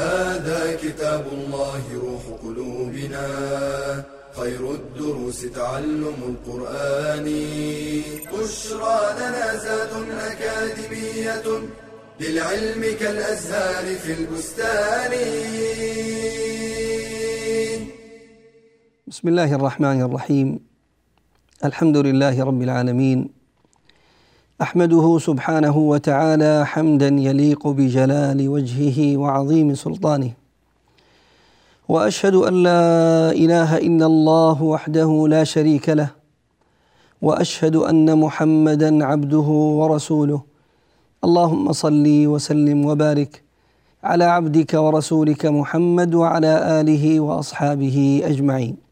هذا كتاب الله روح قلوبنا. خير الدروس تعلم القرآن. بشرى لنا زاد أكاديمية للعلم كالأزهار في البستان. بسم الله الرحمن الرحيم. الحمد لله رب العالمين. أحمده سبحانه وتعالى حمدا يليق بجلال وجهه وعظيم سلطانه. وأشهد أن لا إله إلا الله وحده لا شريك له. وأشهد أن محمدا عبده ورسوله. اللهم صل وسلم وبارك على عبدك ورسولك محمد وعلى آله وأصحابه أجمعين.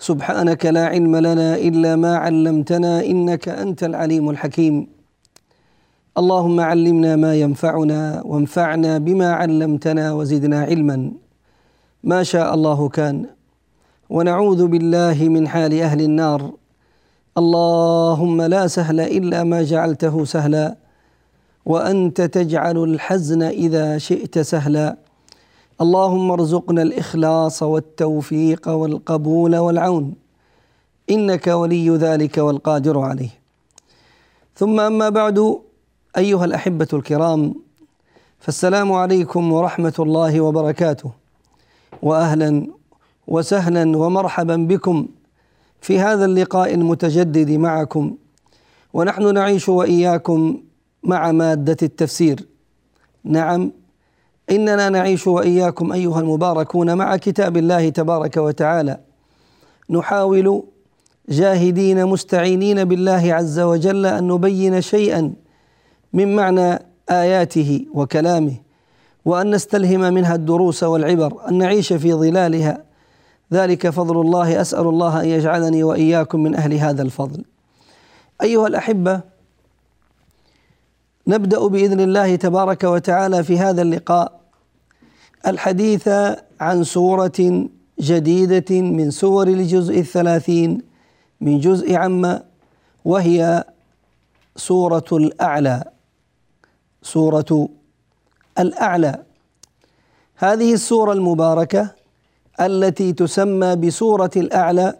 سبحانك لا علم لنا إلا ما علمتنا إنك أنت العليم الحكيم. اللهم علمنا ما ينفعنا وانفعنا بما علمتنا وزدنا علما. ما شاء الله كان. ونعوذ بالله من حال أهل النار. اللهم لا سهل إلا ما جعلته سهلا. وأنت تجعل الحزن إذا شئت سهلا. اللهم ارزقنا الإخلاص والتوفيق والقبول والعون. إنك ولي ذلك والقادر عليه. ثم أما بعد أيها الأحبة الكرام فالسلام عليكم ورحمة الله وبركاته. واهلا وسهلا ومرحبا بكم في هذا اللقاء المتجدد معكم. ونحن نعيش وإياكم مع مادة التفسير. نعم إننا نعيش وإياكم أيها المباركون مع كتاب الله تبارك وتعالى. نحاول جاهدين مستعينين بالله عز وجل أن نبين شيئا من معنى آياته وكلامه وأن نستلهم منها الدروس والعبر أن نعيش في ظلالها. ذلك فضل الله أسأل الله أن يجعلني وإياكم من أهل هذا الفضل. أيها الأحبة نبدأ بإذن الله تبارك وتعالى في هذا اللقاء الحديث عن سورة جديدة من سور الجزء الثلاثين من جزء عما وهي سورة الأعلى. سورة الأعلى. هذه السورة المباركة التي تسمى بسورة الأعلى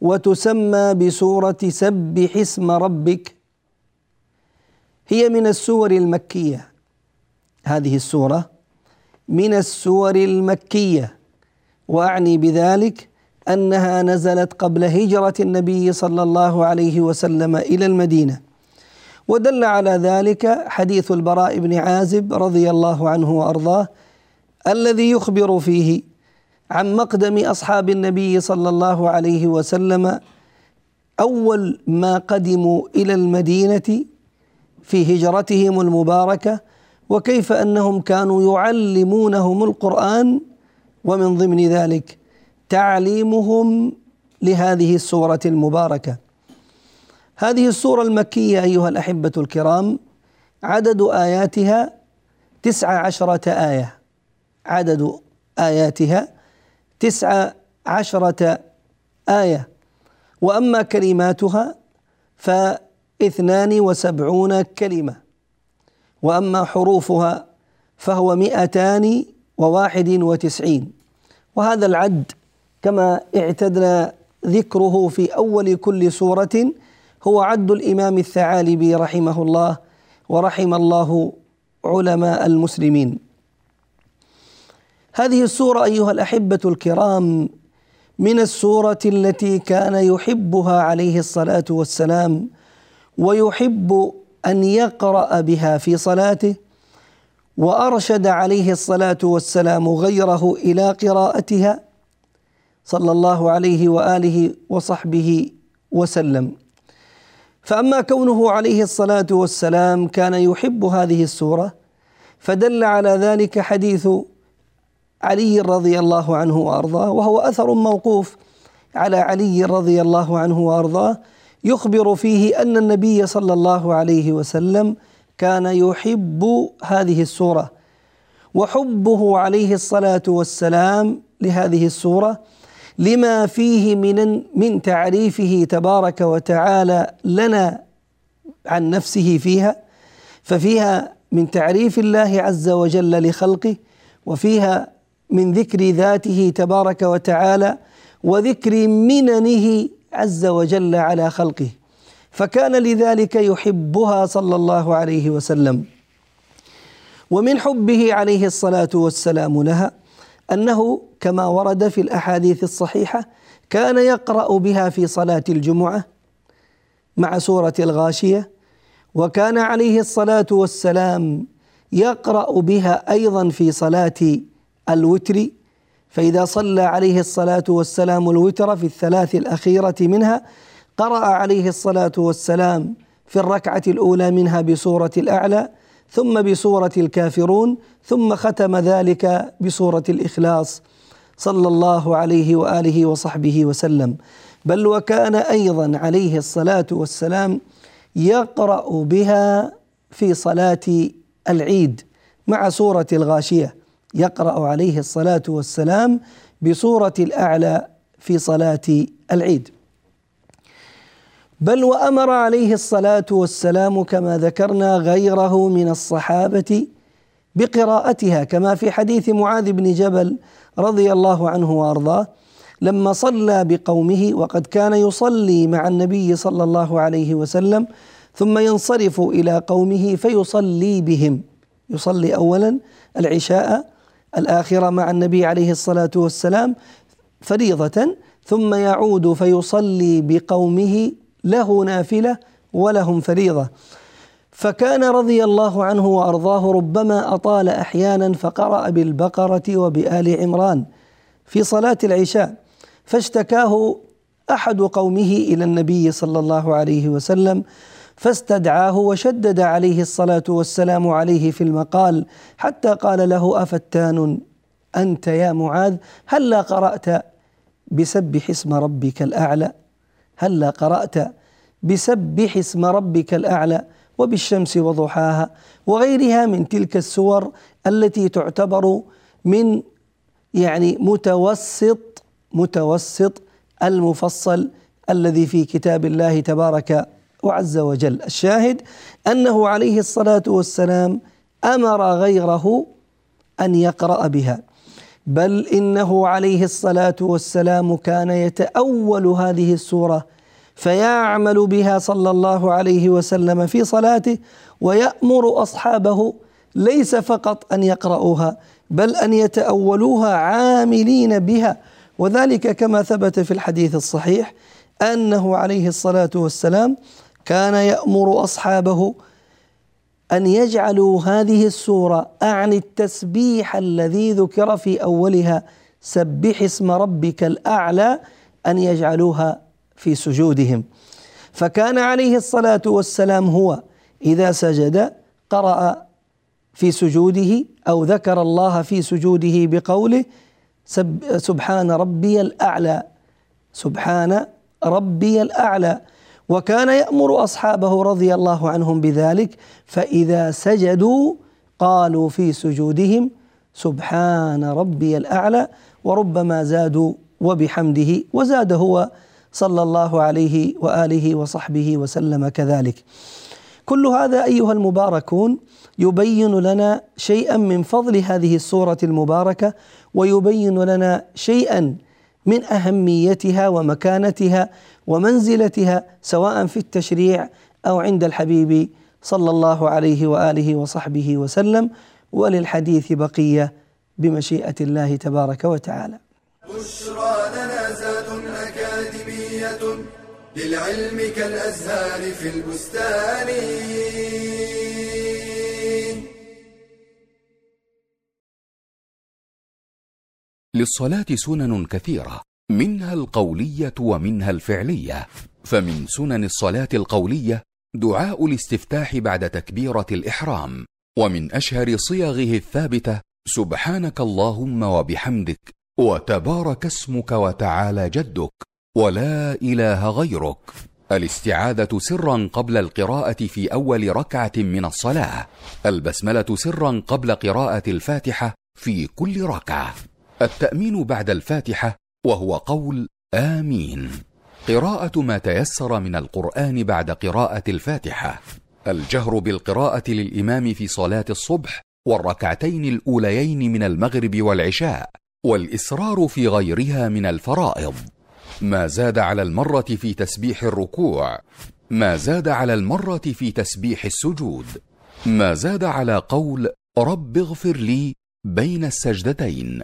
وتسمى بسورة سبح اسم ربك هي من السور المكية. هذه السورة من السور المكية. وأعني بذلك أنها نزلت قبل هجرة النبي صلى الله عليه وسلم إلى المدينة. ودل على ذلك حديث البراء بن عازب رضي الله عنه وأرضاه الذي يخبر فيه عن مقدم أصحاب النبي صلى الله عليه وسلم أول ما قدموا إلى المدينة في هجرتهم المباركة وكيف أنهم كانوا يعلمونهم القرآن ومن ضمن ذلك تعليمهم لهذه السورة المباركة. هذه السورة المكية أيها الأحبة الكرام عدد آياتها تسع عشرة آية. عدد آياتها تسع عشرة آية. وأما كلماتها فاثنان وسبعون كلمة. وأما حروفها فهو مئتان وواحد وتسعين. وهذا العد كما اعتدنا ذكره في أول كل سورة هو عد الإمام الثعالبي رحمه الله ورحم الله علماء المسلمين. هذه السورة أيها الأحبة الكرام من السورة التي كان يحبها عليه الصلاة والسلام ويحب أن يقرأ بها في صلاته وأرشد عليه الصلاة والسلام غيره إلى قراءتها صلى الله عليه وآله وصحبه وسلم. فأما كونه عليه الصلاة والسلام كان يحب هذه السورة فدل على ذلك حديث علي رضي الله عنه وأرضاه وهو أثر موقوف على علي رضي الله عنه وأرضاه يخبر فيه أن النبي صلى الله عليه وسلم كان يحب هذه السورة. وحبه عليه الصلاة والسلام لهذه السورة لما فيه من من تعريفه تبارك وتعالى لنا عن نفسه فيها ففيها من تعريف الله عز وجل لخلقه وفيها من ذكر ذاته تبارك وتعالى وذكر مننه عز وجل على خلقه. فكان لذلك يحبها صلى الله عليه وسلم. ومن حبه عليه الصلاة والسلام لها أنه كما ورد في الأحاديث الصحيحة كان يقرأ بها في صلاة الجمعة مع سورة الغاشية وكان عليه الصلاة والسلام يقرأ بها أيضا في صلاة الوتر فإذا صلى عليه الصلاة والسلام الوتر في الثلاث الأخيرة منها قرأ عليه الصلاة والسلام في الركعة الأولى منها بسورة الأعلى ثم بسورة الكافرون ثم ختم ذلك بسورة الإخلاص. صلى الله عليه وآله وصحبه وسلم. بل وكان أيضا عليه الصلاة والسلام يقرأ بها في صلاة العيد مع سورة الغاشية. يقرأ عليه الصلاة والسلام بسوره الأعلى في صلاة العيد. بل وأمر عليه الصلاة والسلام كما ذكرنا غيره من الصحابة بقراءتها كما في حديث معاذ بن جبل رضي الله عنه وأرضاه لما صلى بقومه وقد كان يصلي مع النبي صلى الله عليه وسلم ثم ينصرف إلى قومه فيصلي بهم. يصلي اولا العشاء الآخرة مع النبي عليه الصلاة والسلام فريضة ثم يعود فيصلي بقومه له نافلة ولهم فريضة. فكان رضي الله عنه وأرضاه ربما أطال أحيانا فقرأ بالبقرة وبآل عمران في صلاة العشاء فاشتكاه أحد قومه إلى النبي صلى الله عليه وسلم فاستدعاه وشدد عليه الصلاة والسلام عليه في المقال حتى قال له أفتان أنت يا معاذ؟ هلا قرأت بسبح اسم ربك الأعلى؟ هلا قرأت بسبح اسم ربك الأعلى وبالشمس وضحاها وغيرها من تلك السور التي تعتبر من يعني متوسط متوسط المفصل الذي في كتاب الله تبارك وعز وجل. الشاهد أنه عليه الصلاة والسلام أمر غيره أن يقرأ بها. بل إنه عليه الصلاة والسلام كان يتأول هذه السورة فيعمل بها صلى الله عليه وسلم في صلاته ويأمر أصحابه ليس فقط أن يقرأوها بل أن يتأولوها عاملين بها. وذلك كما ثبت في الحديث الصحيح أنه عليه الصلاة والسلام كان يأمر أصحابه أن يجعلوا هذه السورة أعني التسبيح الذي ذكر في أولها سبح اسم ربك الأعلى أن يجعلوها في سجودهم. فكان عليه الصلاة والسلام هو إذا سجد قرأ في سجوده أو ذكر الله في سجوده بقوله سبحان ربي الأعلى سبحان ربي الأعلى. وكان يأمر أصحابه رضي الله عنهم بذلك فإذا سجدوا قالوا في سجودهم سبحان ربي الأعلى وربما زادوا وبحمده وزاد هو صلى الله عليه وآله وصحبه وسلم كذلك. كل هذا أيها المباركون يبين لنا شيئا من فضل هذه السورة المباركة ويبين لنا شيئا من أهميتها ومكانتها ومنزلتها سواء في التشريع أو عند الحبيب صلى الله عليه وآله وصحبه وسلم وللحديث بقية بمشيئة الله تبارك وتعالى. بشرى لنا زاد أكاديمية للعلم كالأزهار في البستان. للصلاة سنن كثيرة منها القولية ومنها الفعلية. فمن سنن الصلاة القولية دعاء الاستفتاح بعد تكبيرة الإحرام ومن أشهر صيغه الثابتة سبحانك اللهم وبحمدك وتبارك اسمك وتعالى جدك ولا إله غيرك. الاستعاذة سرا قبل القراءة في أول ركعة من الصلاة البسملة سرا قبل قراءة الفاتحة في كل ركعة. التأمين بعد الفاتحة وهو قول آمين. قراءة ما تيسر من القرآن بعد قراءة الفاتحة. الجهر بالقراءة للإمام في صلاة الصبح والركعتين الأوليين من المغرب والعشاء والاصرار في غيرها من الفرائض. ما زاد على المرة في تسبيح الركوع. ما زاد على المرة في تسبيح السجود. ما زاد على قول رب اغفر لي بين السجدتين.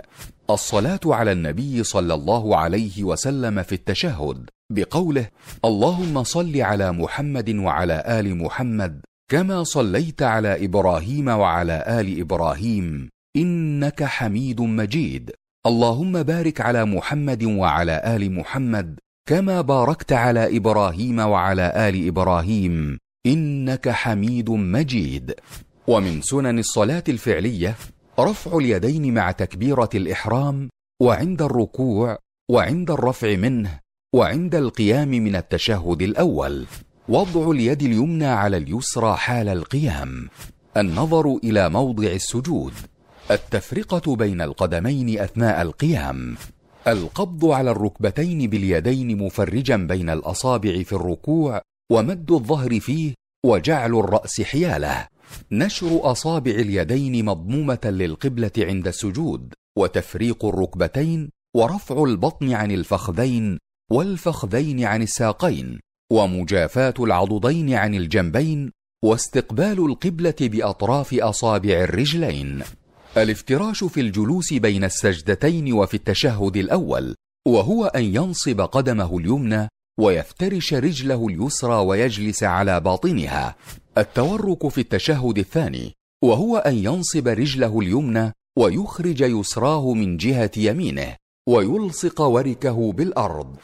الصلاة على النبي صلى الله عليه وسلم في التشهد بقوله اللهم صل على محمد وعلى آل محمد كما صليت على إبراهيم وعلى آل إبراهيم إنك حميد مجيد اللهم بارك على محمد وعلى آل محمد كما باركت على إبراهيم وعلى آل إبراهيم إنك حميد مجيد. ومن سنن الصلاة الفعلية رفع اليدين مع تكبيرة الإحرام وعند الركوع وعند الرفع منه وعند القيام من التشهد الأول. وضع اليد اليمنى على اليسرى حال القيام. النظر إلى موضع السجود. التفرقة بين القدمين أثناء القيام. القبض على الركبتين باليدين مفرجا بين الأصابع في الركوع ومد الظهر فيه وجعل الرأس حيالة. نشر أصابع اليدين مضمومة للقبلة عند السجود وتفريق الركبتين ورفع البطن عن الفخذين والفخذين عن الساقين ومجافاة العضدين عن الجنبين واستقبال القبلة بأطراف أصابع الرجلين. الافتراش في الجلوس بين السجدتين وفي التشهد الأول وهو أن ينصب قدمه اليمنى ويفترش رجله اليسرى ويجلس على باطنها. التورك في التشهد الثاني وهو أن ينصب رجله اليمنى ويخرج يسراه من جهة يمينه ويلصق وركه بالأرض.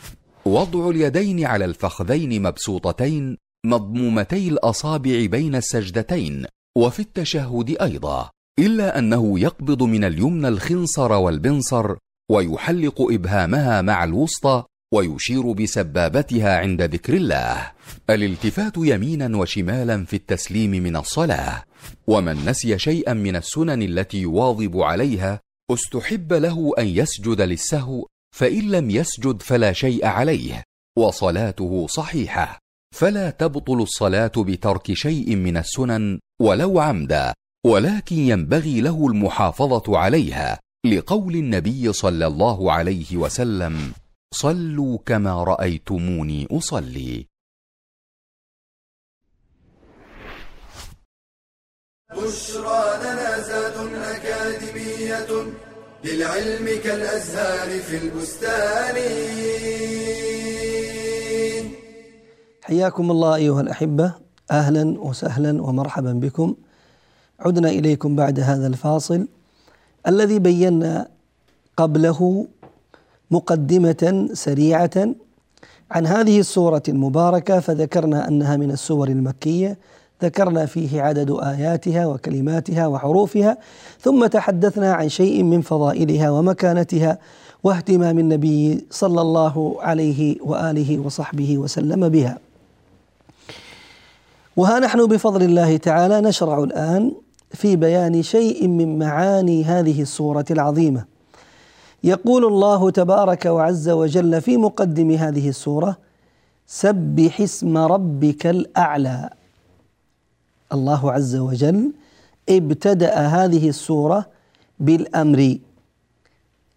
وضع اليدين على الفخذين مبسوطتين مضمومتي الأصابع بين السجدتين وفي التشهد أيضا إلا أنه يقبض من اليمنى الخنصر والبنصر ويحلق إبهامها مع الوسطى ويشير بسبابتها عند ذكر الله. الالتفات يمينا وشمالا في التسليم من الصلاة. ومن نسي شيئا من السنن التي يواظب عليها استحب له أن يسجد للسهو فإن لم يسجد فلا شيء عليه وصلاته صحيحة. فلا تبطل الصلاة بترك شيء من السنن ولو عمدا ولكن ينبغي له المحافظة عليها لقول النبي صلى الله عليه وسلم صلوا كما رأيتموني أصلي. بشرى لنا زاد أكاديمية للعلم كالأزهار في البستان. حياكم الله أيها الأحبة. أهلا وسهلا ومرحبا بكم. عدنا إليكم بعد هذا الفاصل الذي بينا قبله مقدمة سريعة عن هذه السورة المباركة فذكرنا أنها من السور المكية ذكرنا فيه عدد آياتها وكلماتها وحروفها ثم تحدثنا عن شيء من فضائلها ومكانتها واهتمام النبي صلى الله عليه وآله وصحبه وسلم بها. وها نحن بفضل الله تعالى نشرع الآن في بيان شيء من معاني هذه السورة العظيمة. يقول الله تبارك وعز وجل في مقدم هذه السورة: سبح اسم ربك الأعلى. الله عز وجل ابتدأ هذه السورة بالأمر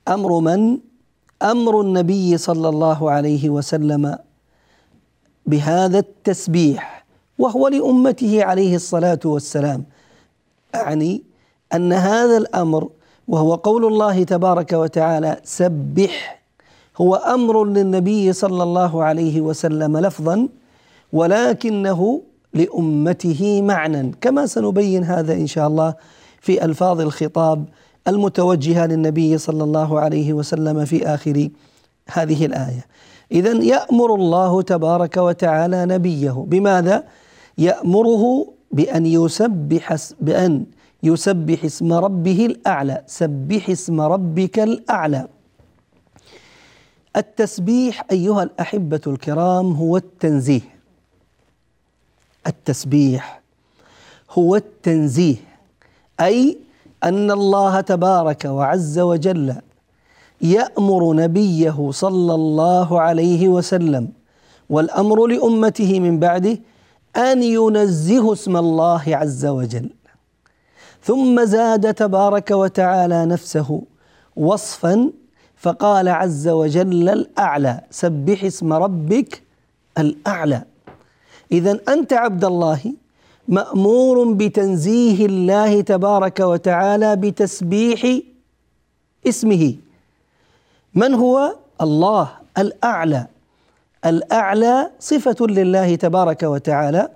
أمر من؟ أمر النبي صلى الله عليه وسلم بهذا التسبيح وهو لأمته عليه الصلاة والسلام أعني أن هذا الأمر وهو قول الله تبارك وتعالى سبح هو أمر للنبي صلى الله عليه وسلم لفظا ولكنه لأمته معنى كما سنبين هذا إن شاء الله في ألفاظ الخطاب المتوجهة للنبي صلى الله عليه وسلم في آخر هذه الآية. اذا يأمر الله تبارك وتعالى نبيه بماذا؟ يأمره بأن يسبح بأن يسبح اسم ربه الأعلى. سبح اسم ربك الأعلى. التسبيح أيها الأحبة الكرام هو التنزيه. التسبيح هو التنزيه. أي أن الله تبارك وعز وجل يأمر نبيه صلى الله عليه وسلم والأمر لأمته من بعده أن ينزهوا اسم الله عز وجل. ثم زاد تبارك وتعالى نفسه وصفا فقال عز وجل الأعلى سبح اسم ربك الأعلى. إذا أنت عبد الله مأمور بتنزيه الله تبارك وتعالى بتسبيح اسمه. من هو؟ الله الأعلى. الأعلى صفة لله تبارك وتعالى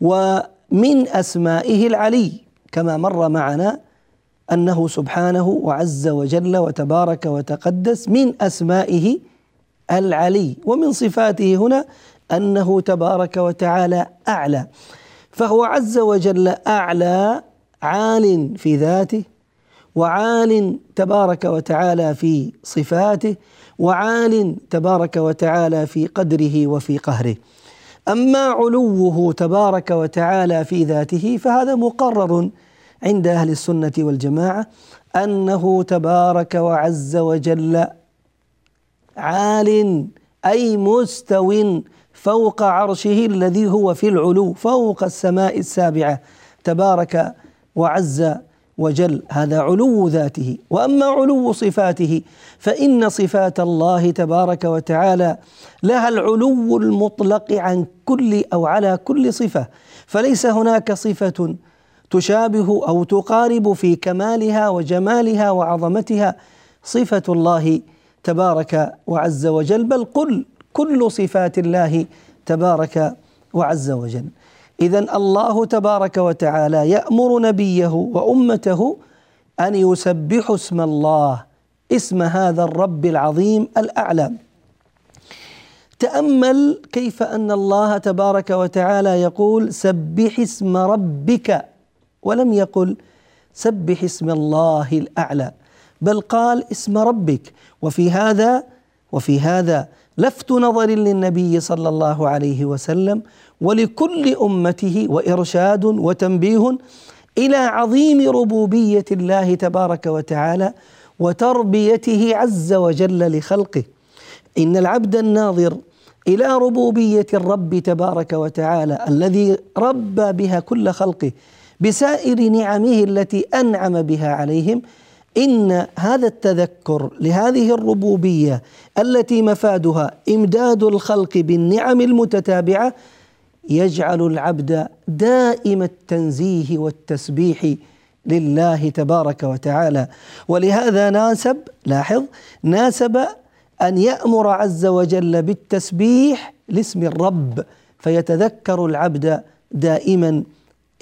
ومن أسمائه العلي. كما مر معنا أنه سبحانه وعز وجل وتبارك وتقدس من أسمائه العلي ومن صفاته هنا أنه تبارك وتعالى أعلى. فهو عز وجل أعلى عال في ذاته وعال تبارك وتعالى في صفاته وعال تبارك وتعالى في قدره وفي قهره. أما علوه تبارك وتعالى في ذاته فهذا مقرر عند أهل السنة والجماعة أنه تبارك وعز وجل عال أي مستو فوق عرشه الذي هو في العلو فوق السماء السابعة. تبارك وعز وجل هذا علو ذاته. وأما علو صفاته فإن صفات الله تبارك وتعالى لها العلو المطلق عن كل أو على كل صفة. فليس هناك صفة تشابه أو تقارب في كمالها وجمالها وعظمتها صفة الله تبارك وعز وجل بل قل كل صفات الله تبارك وعز وجل. اذا الله تبارك وتعالى يأمر نبيه وأمته أن يسبحوا اسم الله اسم هذا الرب العظيم الأعلى. تأمل كيف أن الله تبارك وتعالى يقول سبح اسم ربك ولم يقل سبح اسم الله الأعلى بل قال اسم ربك. وفي هذا وفي هذا لفت نظر للنبي صلى الله عليه وسلم ولكل أمته وإرشاد وتنبيه إلى عظيم ربوبية الله تبارك وتعالى وتربيته عز وجل لخلقه. إن العبد الناظر إلى ربوبية الرب تبارك وتعالى الذي ربى بها كل خلقه بسائر نعمه التي أنعم بها عليهم. إن هذا التذكر لهذه الربوبية التي مفادها إمداد الخلق بالنعم المتتابعة يجعل العبد دائم التنزيه والتسبيح لله تبارك وتعالى. ولهذا ناسب لاحظ ناسب أن يأمر عز وجل بالتسبيح لاسم الرب فيتذكر العبد دائما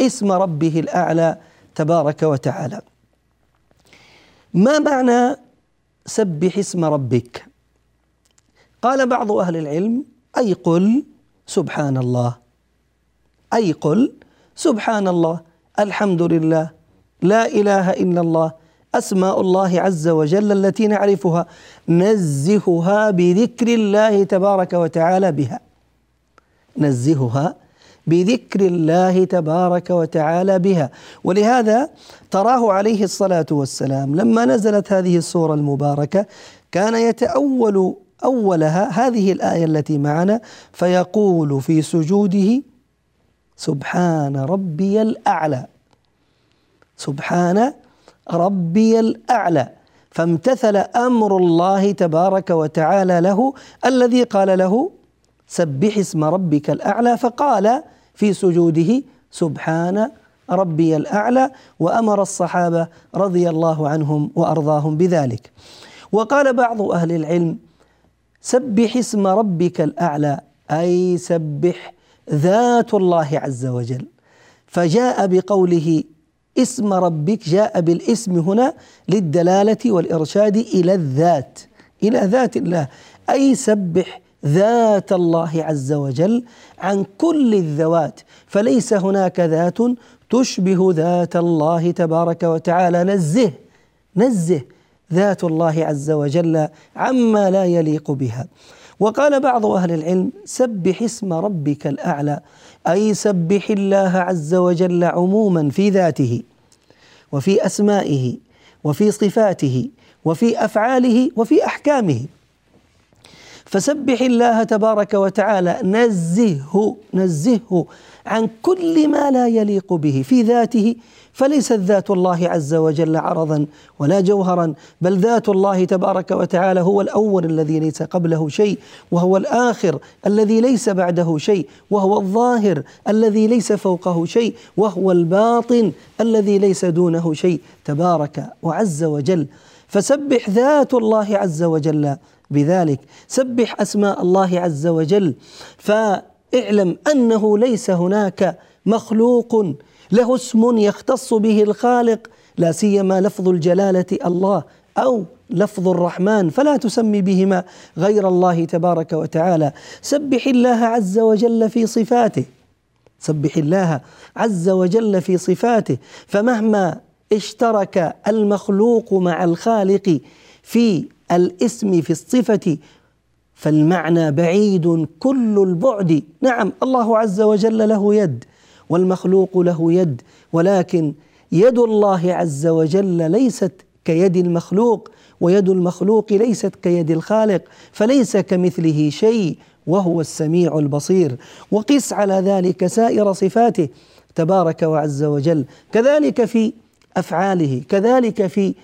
اسم ربه الأعلى تبارك وتعالى. ما معنى سبح اسم ربك؟ قال بعض أهل العلم أي قل سبحان الله. أي قل سبحان الله الحمد لله لا إله إلا الله أسماء الله عز وجل التي نعرفها نزهها بذكر الله تبارك وتعالى بها. نزهها بذكر الله تبارك وتعالى بها. ولهذا تراه عليه الصلاة والسلام لما نزلت هذه السورة المباركة كان يتأول أولها هذه الآية التي معنا فيقول في سجوده سبحان ربي الأعلى. سبحان ربي الأعلى. فامتثل أمر الله تبارك وتعالى له الذي قال له سبح اسم ربك الأعلى فقال في سجوده سبحان ربي الأعلى وأمر الصحابة رضي الله عنهم وأرضاهم بذلك. وقال بعض أهل العلم سبح اسم ربك الأعلى أي سبح ذات الله عز وجل. فجاء بقوله اسم ربك جاء بالاسم هنا للدلالة والإرشاد إلى الذات إلى ذات الله أي سبح ذات الله عز وجل عن كل الذوات فليس هناك ذات تشبه ذات الله تبارك وتعالى. نزه نزه ذات الله عز وجل عما لا يليق بها. وقال بعض أهل العلم سبح اسم ربك الأعلى أي سبح الله عز وجل عموما في ذاته وفي أسمائه وفي صفاته وفي أفعاله وفي أحكامه. فسبح الله تبارك وتعالى نزهه نزهه عن كل ما لا يليق به في ذاته فليست ذات الله عز وجل عرضا ولا جوهرا بل ذات الله تبارك وتعالى هو الأول الذي ليس قبله شيء وهو الآخر الذي ليس بعده شيء وهو الظاهر الذي ليس فوقه شيء وهو الباطن الذي ليس دونه شيء تبارك وعز وجل. فسبح ذات الله عز وجل بذلك. سبح أسماء الله عز وجل فاعلم أنه ليس هناك مخلوق له اسم يختص به الخالق لا سيما لفظ الجلالة الله أو لفظ الرحمن فلا تسمي بهما غير الله تبارك وتعالى. سبح الله عز وجل في صفاته سبح الله عز وجل في صفاته فمهما اشترك المخلوق مع الخالق في الاسم في الصفة فالمعنى بعيد كل البعد. نعم الله عز وجل له يد والمخلوق له يد ولكن يد الله عز وجل ليست كيد المخلوق ويد المخلوق ليست كيد الخالق فليس كمثله شيء وهو السميع البصير. وقس على ذلك سائر صفاته تبارك وعز وجل كذلك في أفعاله كذلك في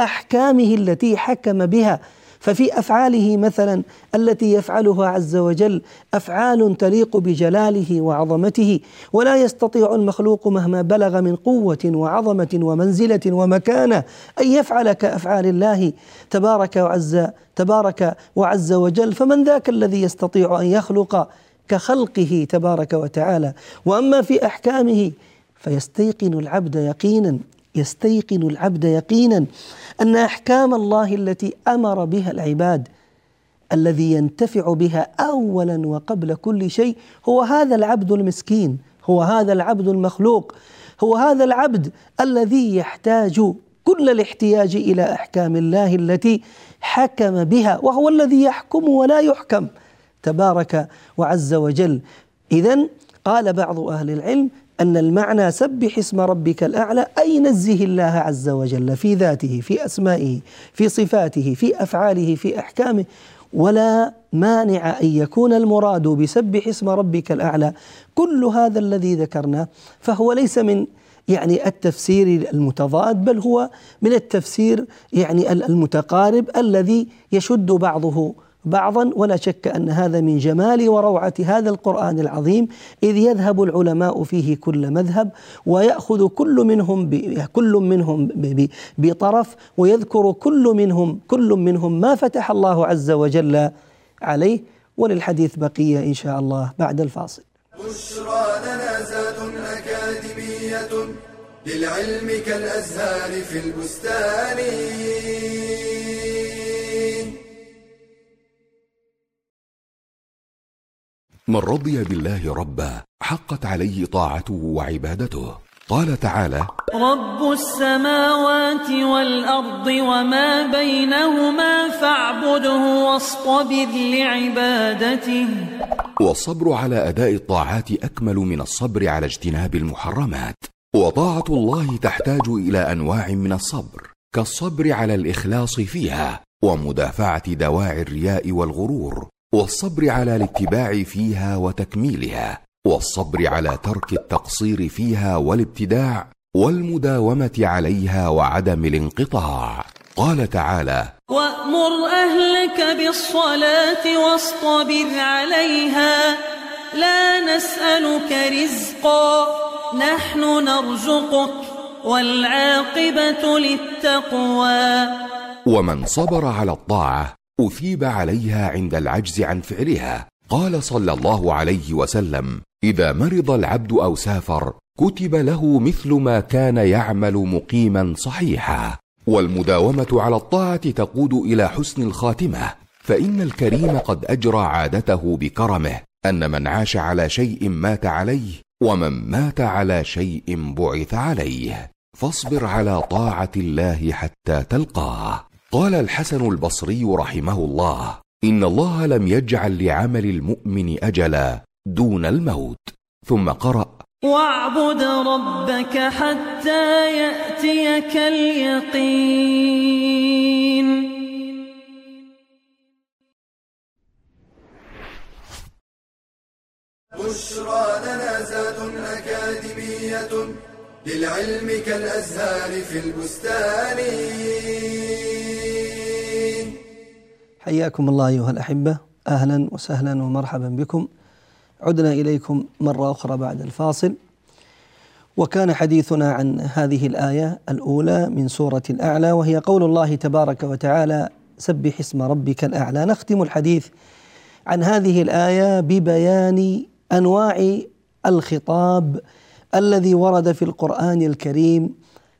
أحكامه التي حكم بها. ففي أفعاله مثلا التي يفعلها عز وجل أفعال تليق بجلاله وعظمته ولا يستطيع المخلوق مهما بلغ من قوة وعظمة ومنزلة ومكانة أن يفعل كأفعال الله. تبارك وعز تبارك وعز وجل فمن ذاك الذي يستطيع أن يخلق كخلقه تبارك وتعالى؟ وأما في أحكامه فيستيقن العبد يقينا. يستيقن العبد يقينا أن أحكام الله التي أمر بها العباد الذي ينتفع بها اولا وقبل كل شيء هو هذا العبد المسكين هو هذا العبد المخلوق هو هذا العبد الذي يحتاج كل الاحتياج إلى أحكام الله التي حكم بها وهو الذي يحكم ولا يحكم. تبارك وعز وجل. اذا قال بعض أهل العلم أن المعنى سبح اسم ربك الأعلى أي نزه الله عز وجل في ذاته في أسمائه في صفاته في أفعاله في أحكامه. ولا مانع أن يكون المراد بسبح اسم ربك الأعلى كل هذا الذي ذكرناه فهو ليس من يعني التفسير المتضاد بل هو من التفسير يعني المتقارب الذي يشد بعضه بعضا ولا شك أن هذا من جمال وروعة هذا القرآن العظيم إذ يذهب العلماء فيه كل مذهب ويأخذ كل منهم كل منهم بطرف ويذكر كل منهم كل منهم ما فتح الله عز وجل عليه وللحديث بقية إن شاء الله بعد الفاصل. بشرى لنا زاد أكاديمية للعلم كالأزهار في البستان من رضي بالله ربا حقت عليه طاعته وعبادته. قال تعالى رب السماوات والأرض وما بينهما فاعبده واصطبر لعبادته. والصبر على أداء الطاعات أكمل من الصبر على اجتناب المحرمات. وطاعة الله تحتاج إلى أنواع من الصبر كالصبر على الإخلاص فيها ومدافعة دواعي الرياء والغرور. والصبر على الاتباع فيها وتكميلها والصبر على ترك التقصير فيها والابتداع والمداومة عليها وعدم الانقطاع. قال تعالى وأمر أهلك بالصلاة واصطبر عليها لا نسألك رزقا نحن نرزقك والعاقبة للتقوى. ومن صبر على الطاعة أثيب عليها عند العجز عن فعلها. قال صلى الله عليه وسلم إذا مرض العبد أو سافر كتب له مثل ما كان يعمل مقيما صحيحا. والمداومة على الطاعة تقود إلى حسن الخاتمة. فإن الكريم قد أجرى عادته بكرمه أن من عاش على شيء مات عليه ومن مات على شيء بعث عليه. فاصبر على طاعة الله حتى تلقاه. قال الحسن البصري رحمه الله إن الله لم يجعل لعمل المؤمن أجلا دون الموت. ثم قرأ واعبد ربك حتى يأتيك اليقين. بشرى لنا زاد أكاديمية للعلم كالأزهار في البستان. حياكم الله أيها الأحبة. أهلا وسهلا ومرحبا بكم. عدنا إليكم مرة أخرى بعد الفاصل. وكان حديثنا عن هذه الآية الأولى من سورة الأعلى وهي قول الله تبارك وتعالى سبح اسم ربك الأعلى. نختم الحديث عن هذه الآية ببيان أنواع الخطاب الذي ورد في القرآن الكريم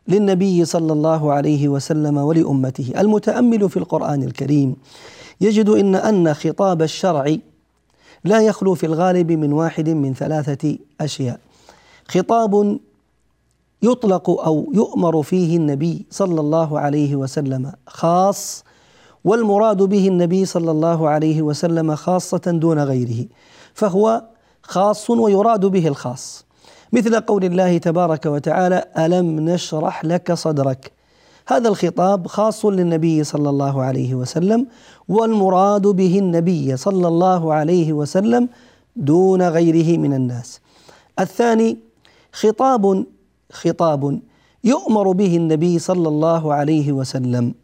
للنبي صلى الله عليه وسلم ولأمته المتأمل في القرآن الكريم. يجد إن أن خطاب الشرع لا يخلو في الغالب من واحد من ثلاثة أشياء. خطاب يطلق أو يؤمر فيه النبي صلى الله عليه وسلم خاص والمراد به النبي صلى الله عليه وسلم خاصة دون غيره فهو خاص ويراد به الخاص. مثل قول الله تبارك وتعالى ألم نشرح لك صدرك؟ هذا الخطاب خاص للنبي صلى الله عليه وسلم والمراد به النبي صلى الله عليه وسلم دون غيره من الناس. الثاني خطاب خطاب يؤمر به النبي صلى الله عليه وسلم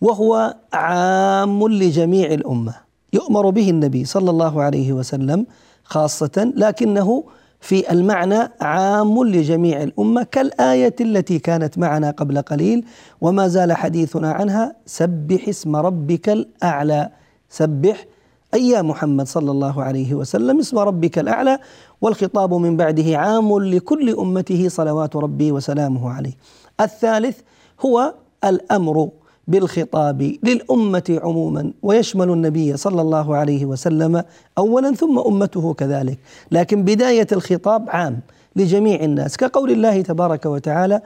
وهو عام لجميع الأمة. يؤمر به النبي صلى الله عليه وسلم خاصة لكنه في المعنى عام لجميع الأمة كالآية التي كانت معنا قبل قليل وما زال حديثنا عنها سبح اسم ربك الأعلى سبح أي يا محمد صلى الله عليه وسلم اسم ربك الأعلى والخطاب من بعده عام لكل أمته صلوات ربي وسلامه عليه. الثالث هو الأمر بالخطاب للأمة عموما ويشمل النبي صلى الله عليه وسلم اولا ثم أمته كذلك، لكن بداية الخطاب عام لجميع الناس كقول الله تبارك وتعالى: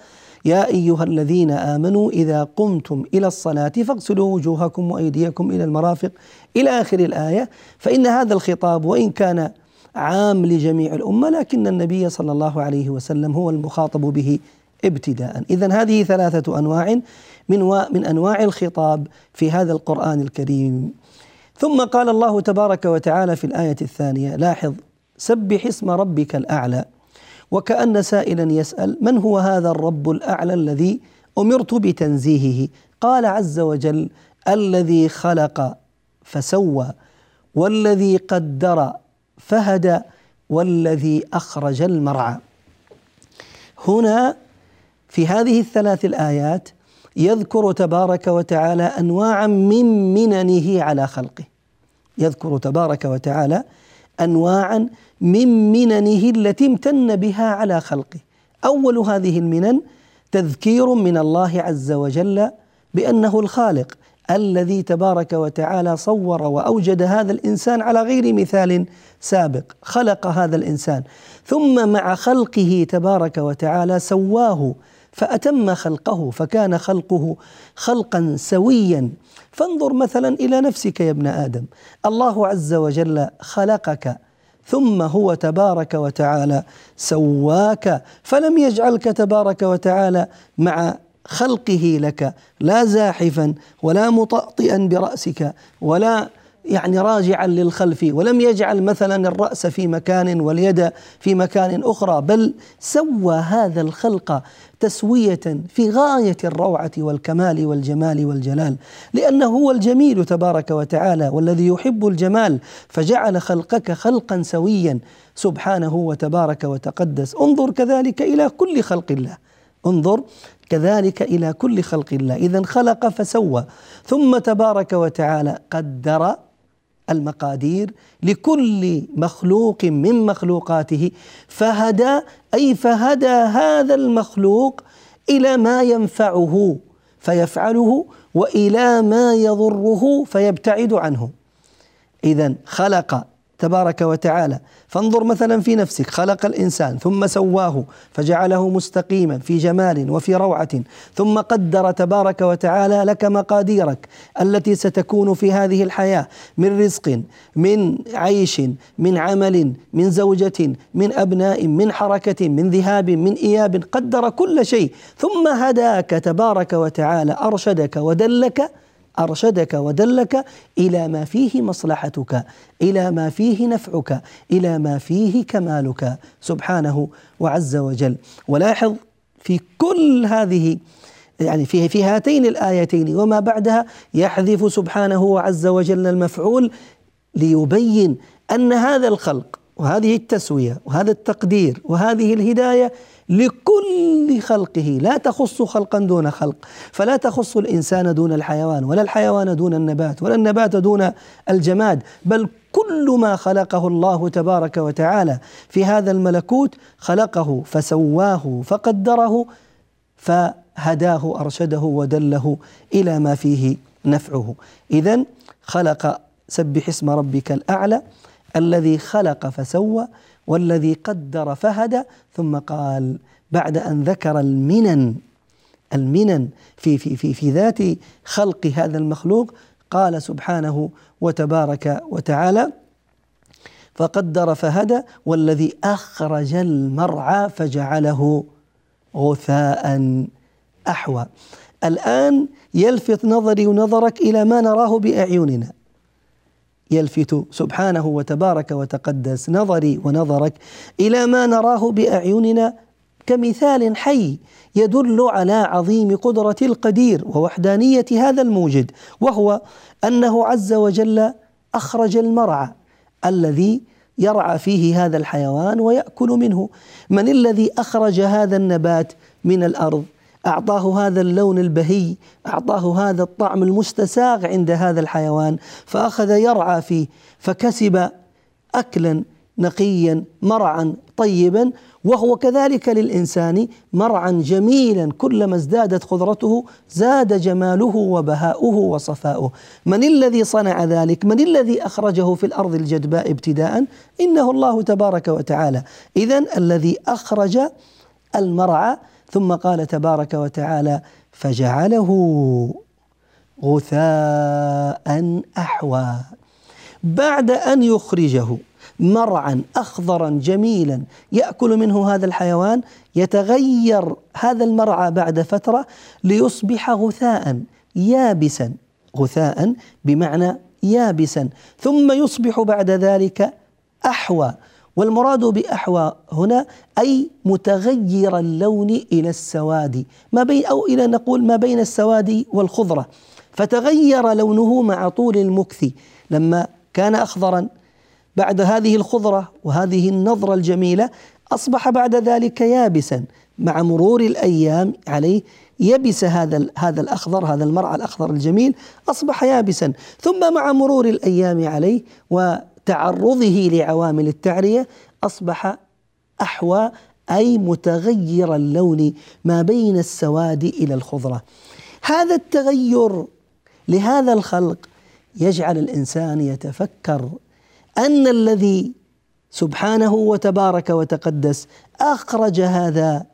يا أيها الذين آمنوا إذا قمتم إلى الصلاة فاغسلوا وجوهكم وأيديكم إلى المرافق إلى آخر الآية، فإن هذا الخطاب وإن كان عام لجميع الأمة لكن النبي صلى الله عليه وسلم هو المخاطب به ابتداء، اذا هذه ثلاثة أنواع من من أنواع الخطاب في هذا القرآن الكريم. ثم قال الله تبارك وتعالى في الآية الثانية لاحظ سبح اسم ربك الأعلى وكأن سائلا يسأل من هو هذا الرب الأعلى الذي أمرت بتنزيهه؟ قال عز وجل الذي خلق فسوى والذي قدر فهدى والذي أخرج المرعى. هنا في هذه الثلاث الآيات يذكر تبارك وتعالى أنواعا من مننه على خلقه. يذكر تبارك وتعالى أنواعا من مننه التي امتن بها على خلقه. أول هذه المنن تذكير من الله عز وجل بأنه الخالق الذي تبارك وتعالى صور وأوجد هذا الإنسان على غير مثال سابق. خلق هذا الإنسان. ثم مع خلقه تبارك وتعالى سواه. فأتم خلقه فكان خلقه خلقا سويا. فانظر مثلا إلى نفسك يا ابن آدم. الله عز وجل خلقك ثم هو تبارك وتعالى سواك. فلم يجعلك تبارك وتعالى مع خلقه لك لا زاحفا ولا مطأطئا برأسك ولا يعني راجعا للخلف ولم يجعل مثلا الرأس في مكان واليد في مكان أخرى بل سوى هذا الخلق تسوية في غاية الروعة والكمال والجمال والجلال. لأنه هو الجميل تبارك وتعالى والذي يحب الجمال فجعل خلقك خلقا سويا سبحانه وتبارك وتقدس. انظر كذلك إلى كل خلق الله. انظر كذلك إلى كل خلق الله. اذا خلق فسوى ثم تبارك وتعالى قدر المقادير لكل مخلوق من مخلوقاته فهدى أي فهدى هذا المخلوق إلى ما ينفعه فيفعله وإلى ما يضره فيبتعد عنه. اذا خلق تبارك وتعالى. فانظر مثلا في نفسك خلق الإنسان ثم سواه فجعله مستقيما في جمال وفي روعة ثم قدر تبارك وتعالى لك مقاديرك التي ستكون في هذه الحياة من رزق من عيش من عمل من زوجة من أبناء من حركة من ذهاب من إياب. قدر كل شيء ثم هداك تبارك وتعالى أرشدك ودلك أرشدك ودلك إلى ما فيه مصلحتك إلى ما فيه نفعك إلى ما فيه كمالك. سبحانه وعز وجل. ولاحظ في كل هذه يعني في في هاتين الآيتين وما بعدها يحذف سبحانه وعز وجل المفعول ليبين أن هذا الخلق وهذه التسوية وهذا التقدير وهذه الهداية لكل خلقه. لا تخص خلقا دون خلق. فلا تخص الإنسان دون الحيوان ولا الحيوان دون النبات ولا النبات دون الجماد بل كل ما خلقه الله تبارك وتعالى. في هذا الملكوت خلقه فسواه فقدره فهداه أرشده ودله إلى ما فيه نفعه. اذا خلق سبح اسم ربك الأعلى الذي خلق فسوى والذي قدر فهدى ثم قال بعد أن ذكر المنن المنن في في في في ذات خلق هذا المخلوق قال سبحانه وتبارك وتعالى فقدر فهدى والذي أخرج المرعى فجعله غثاء أحوى. الآن يلفت نظري ونظرك إلى ما نراه بأعيننا. يلفت سبحانه وتبارك وتقدس نظري ونظرك إلى ما نراه بأعيننا كمثال حي يدل على عظيم قدرة القدير ووحدانية هذا الموجد وهو أنه عز وجل أخرج المرعى الذي يرعى فيه هذا الحيوان ويأكل منه. من الذي أخرج هذا النبات من الأرض؟ أعطاه هذا اللون البهي أعطاه هذا الطعم المستساغ عند هذا الحيوان فأخذ يرعى فيه فكسب اكلا نقيا مرعا طيبا وهو كذلك للإنسان مرعا جميلا كلما ازدادت خضرته زاد جماله وبهاؤه وصفاؤه. من الذي صنع ذلك؟ من الذي أخرجه في الأرض الجدباء ابتداء؟ إنه الله تبارك وتعالى. اذا الذي أخرج المرعى ثم قال تبارك وتعالى فجعله غثاء أحوى. بعد أن يخرجه مرعا أخضرا جميلا يأكل منه هذا الحيوان يتغير هذا المرعى بعد فترة ليصبح غثاء يابسا. غثاء بمعنى يابسا. ثم يصبح بعد ذلك أحوى. والمراد بأحوى هنا أي متغير اللون إلى السواد ما بين أو إلى نقول ما بين السواد والخضرة. فتغير لونه مع طول المكث. لما كان اخضرا بعد هذه الخضرة وهذه النظرة الجميلة أصبح بعد ذلك يابسا. مع مرور الأيام عليه يبس هذا هذا الأخضر هذا المرعى الأخضر الجميل أصبح يابسا. ثم مع مرور الأيام عليه وتعرضه لعوامل التعرية أصبح أحوى أي متغير اللون ما بين السواد إلى الخضرة. هذا التغير لهذا الخلق يجعل الإنسان يتفكر أن الذي سبحانه وتبارك وتقدس أخرج هذا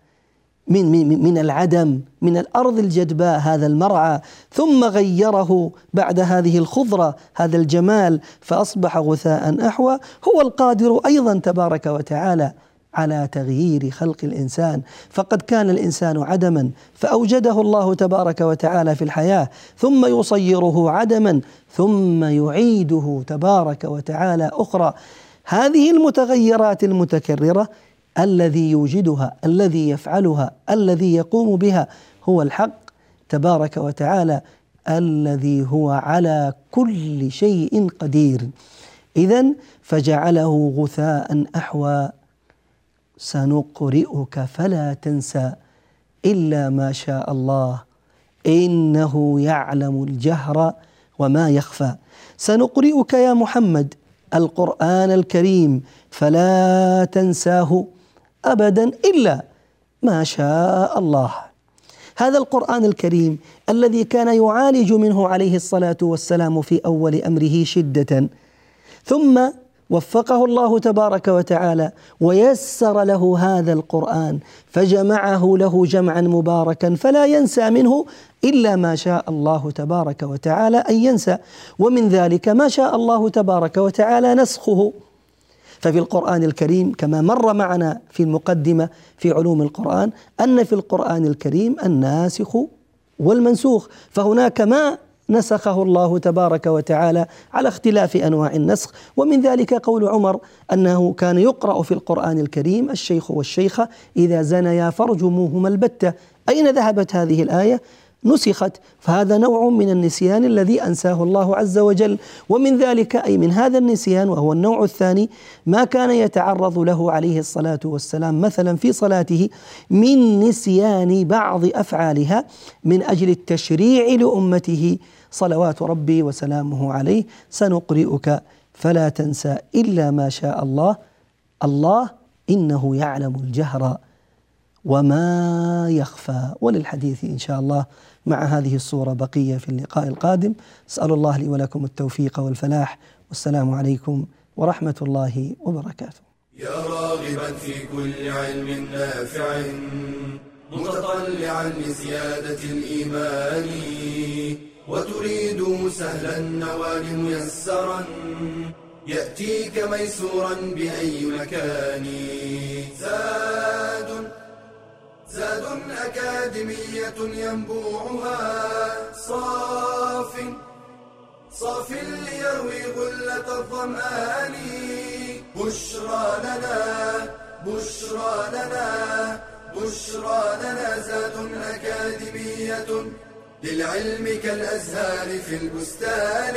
من من من العدم من الأرض الجدباء هذا المرعى. ثم غيره بعد هذه الخضرة هذا الجمال فأصبح غثاء أحوى. هو القادر أيضا تبارك وتعالى على تغيير خلق الإنسان. فقد كان الإنسان عدما فأوجده الله تبارك وتعالى في الحياة. ثم يصيره عدما ثم يعيده تبارك وتعالى أخرى. هذه المتغيرات المتكررة الذي يوجدها الذي يفعلها الذي يقوم بها هو الحق تبارك وتعالى الذي هو على كل شيء قدير. اذا فجعله غثاء أحوى سنقرئك فلا تنسى إلا ما شاء الله. إنه يعلم الجهر وما يخفى. سنقرئك يا محمد القرآن الكريم فلا تنساه. ابدا إلا ما شاء الله. هذا القرآن الكريم الذي كان يعالج منه عليه الصلاة والسلام في أول أمره شدة. ثم وفقه الله تبارك وتعالى ويسر له هذا القرآن فجمعه له جمعا مباركا فلا ينسى منه إلا ما شاء الله تبارك وتعالى أن ينسى. ومن ذلك ما شاء الله تبارك وتعالى نسخه. ففي القرآن الكريم كما مر معنا في المقدمة في علوم القرآن أن في القرآن الكريم الناسخ والمنسوخ فهناك ما نسخه الله تبارك وتعالى على اختلاف أنواع النسخ ومن ذلك قول عمر أنه كان يقرأ في القرآن الكريم الشيخ والشيخة إذا زنيا فارجموهما البتة. أين ذهبت هذه الآية؟ نسخت فهذا نوع من النسيان الذي أنساه الله عز وجل. ومن ذلك أي من هذا النسيان وهو النوع الثاني ما كان يتعرض له عليه الصلاة والسلام مثلا في صلاته من نسيان بعض أفعالها من أجل التشريع لأمته. صلوات ربي وسلامه عليه. سنقرئك فلا تنسى إلا ما شاء الله. الله إنه يعلم الجهر. وما يخفى. وللحديث إن شاء الله مع هذه الصورة بقية في اللقاء القادم. أسأل الله لي ولكم التوفيق والفلاح. والسلام عليكم ورحمة الله وبركاته. يا راغبا في كل علم نافع متطلعا لزيادة الإيمان وتريد سهلا النوال ميسرا يأتيك ميسورا بأي مكان. زاد زاد أكاديمية ينبوعها. صاف صاف ليروي غلة الظمآن. بشرى لنا بشرى لنا بشرى لنا زاد أكاديمية للعلم كالأزهار في البستان.